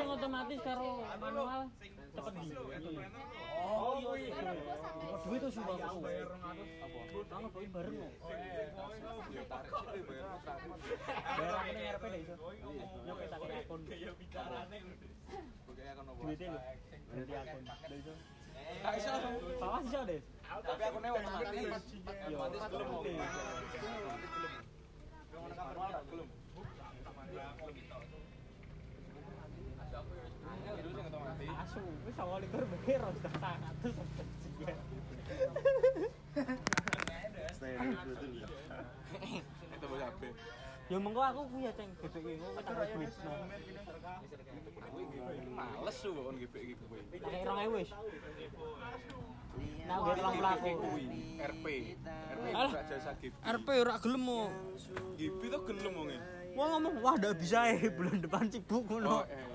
otomatis karo manual cepet di. Oh, iya. Oh, duit tuh sudah aku. Kamu duit bareng kok. Ya tarik sih bayar aku ning RP deh iso. Nyopet aku akun. Oke akan nopo. Duitnya lho. Ganti akun. Deh iso. Gak iso. Pawas iso deh. Tapi aku nih otomatis. Otomatis belum mau. Iya. Otomatis belum. Manual tak belum. Angel dulu sing otomatis. Asu, wis awal likur bayar harus sangat tuh sejian. Itu bos HP. Ya mengko aku kuwi ya ceng GPK ku tak duit. Aku iki males su kon GP iki kowe. Pakai 2000 wis. Nah, gue tulang pelaku. kuwi RP. RP jasa GP. RP ora gelem mo. GP tuh gelem wong e. Wong ngomong, wah ndak bisa eh bulan depan sibuk Oh, ngono. eh.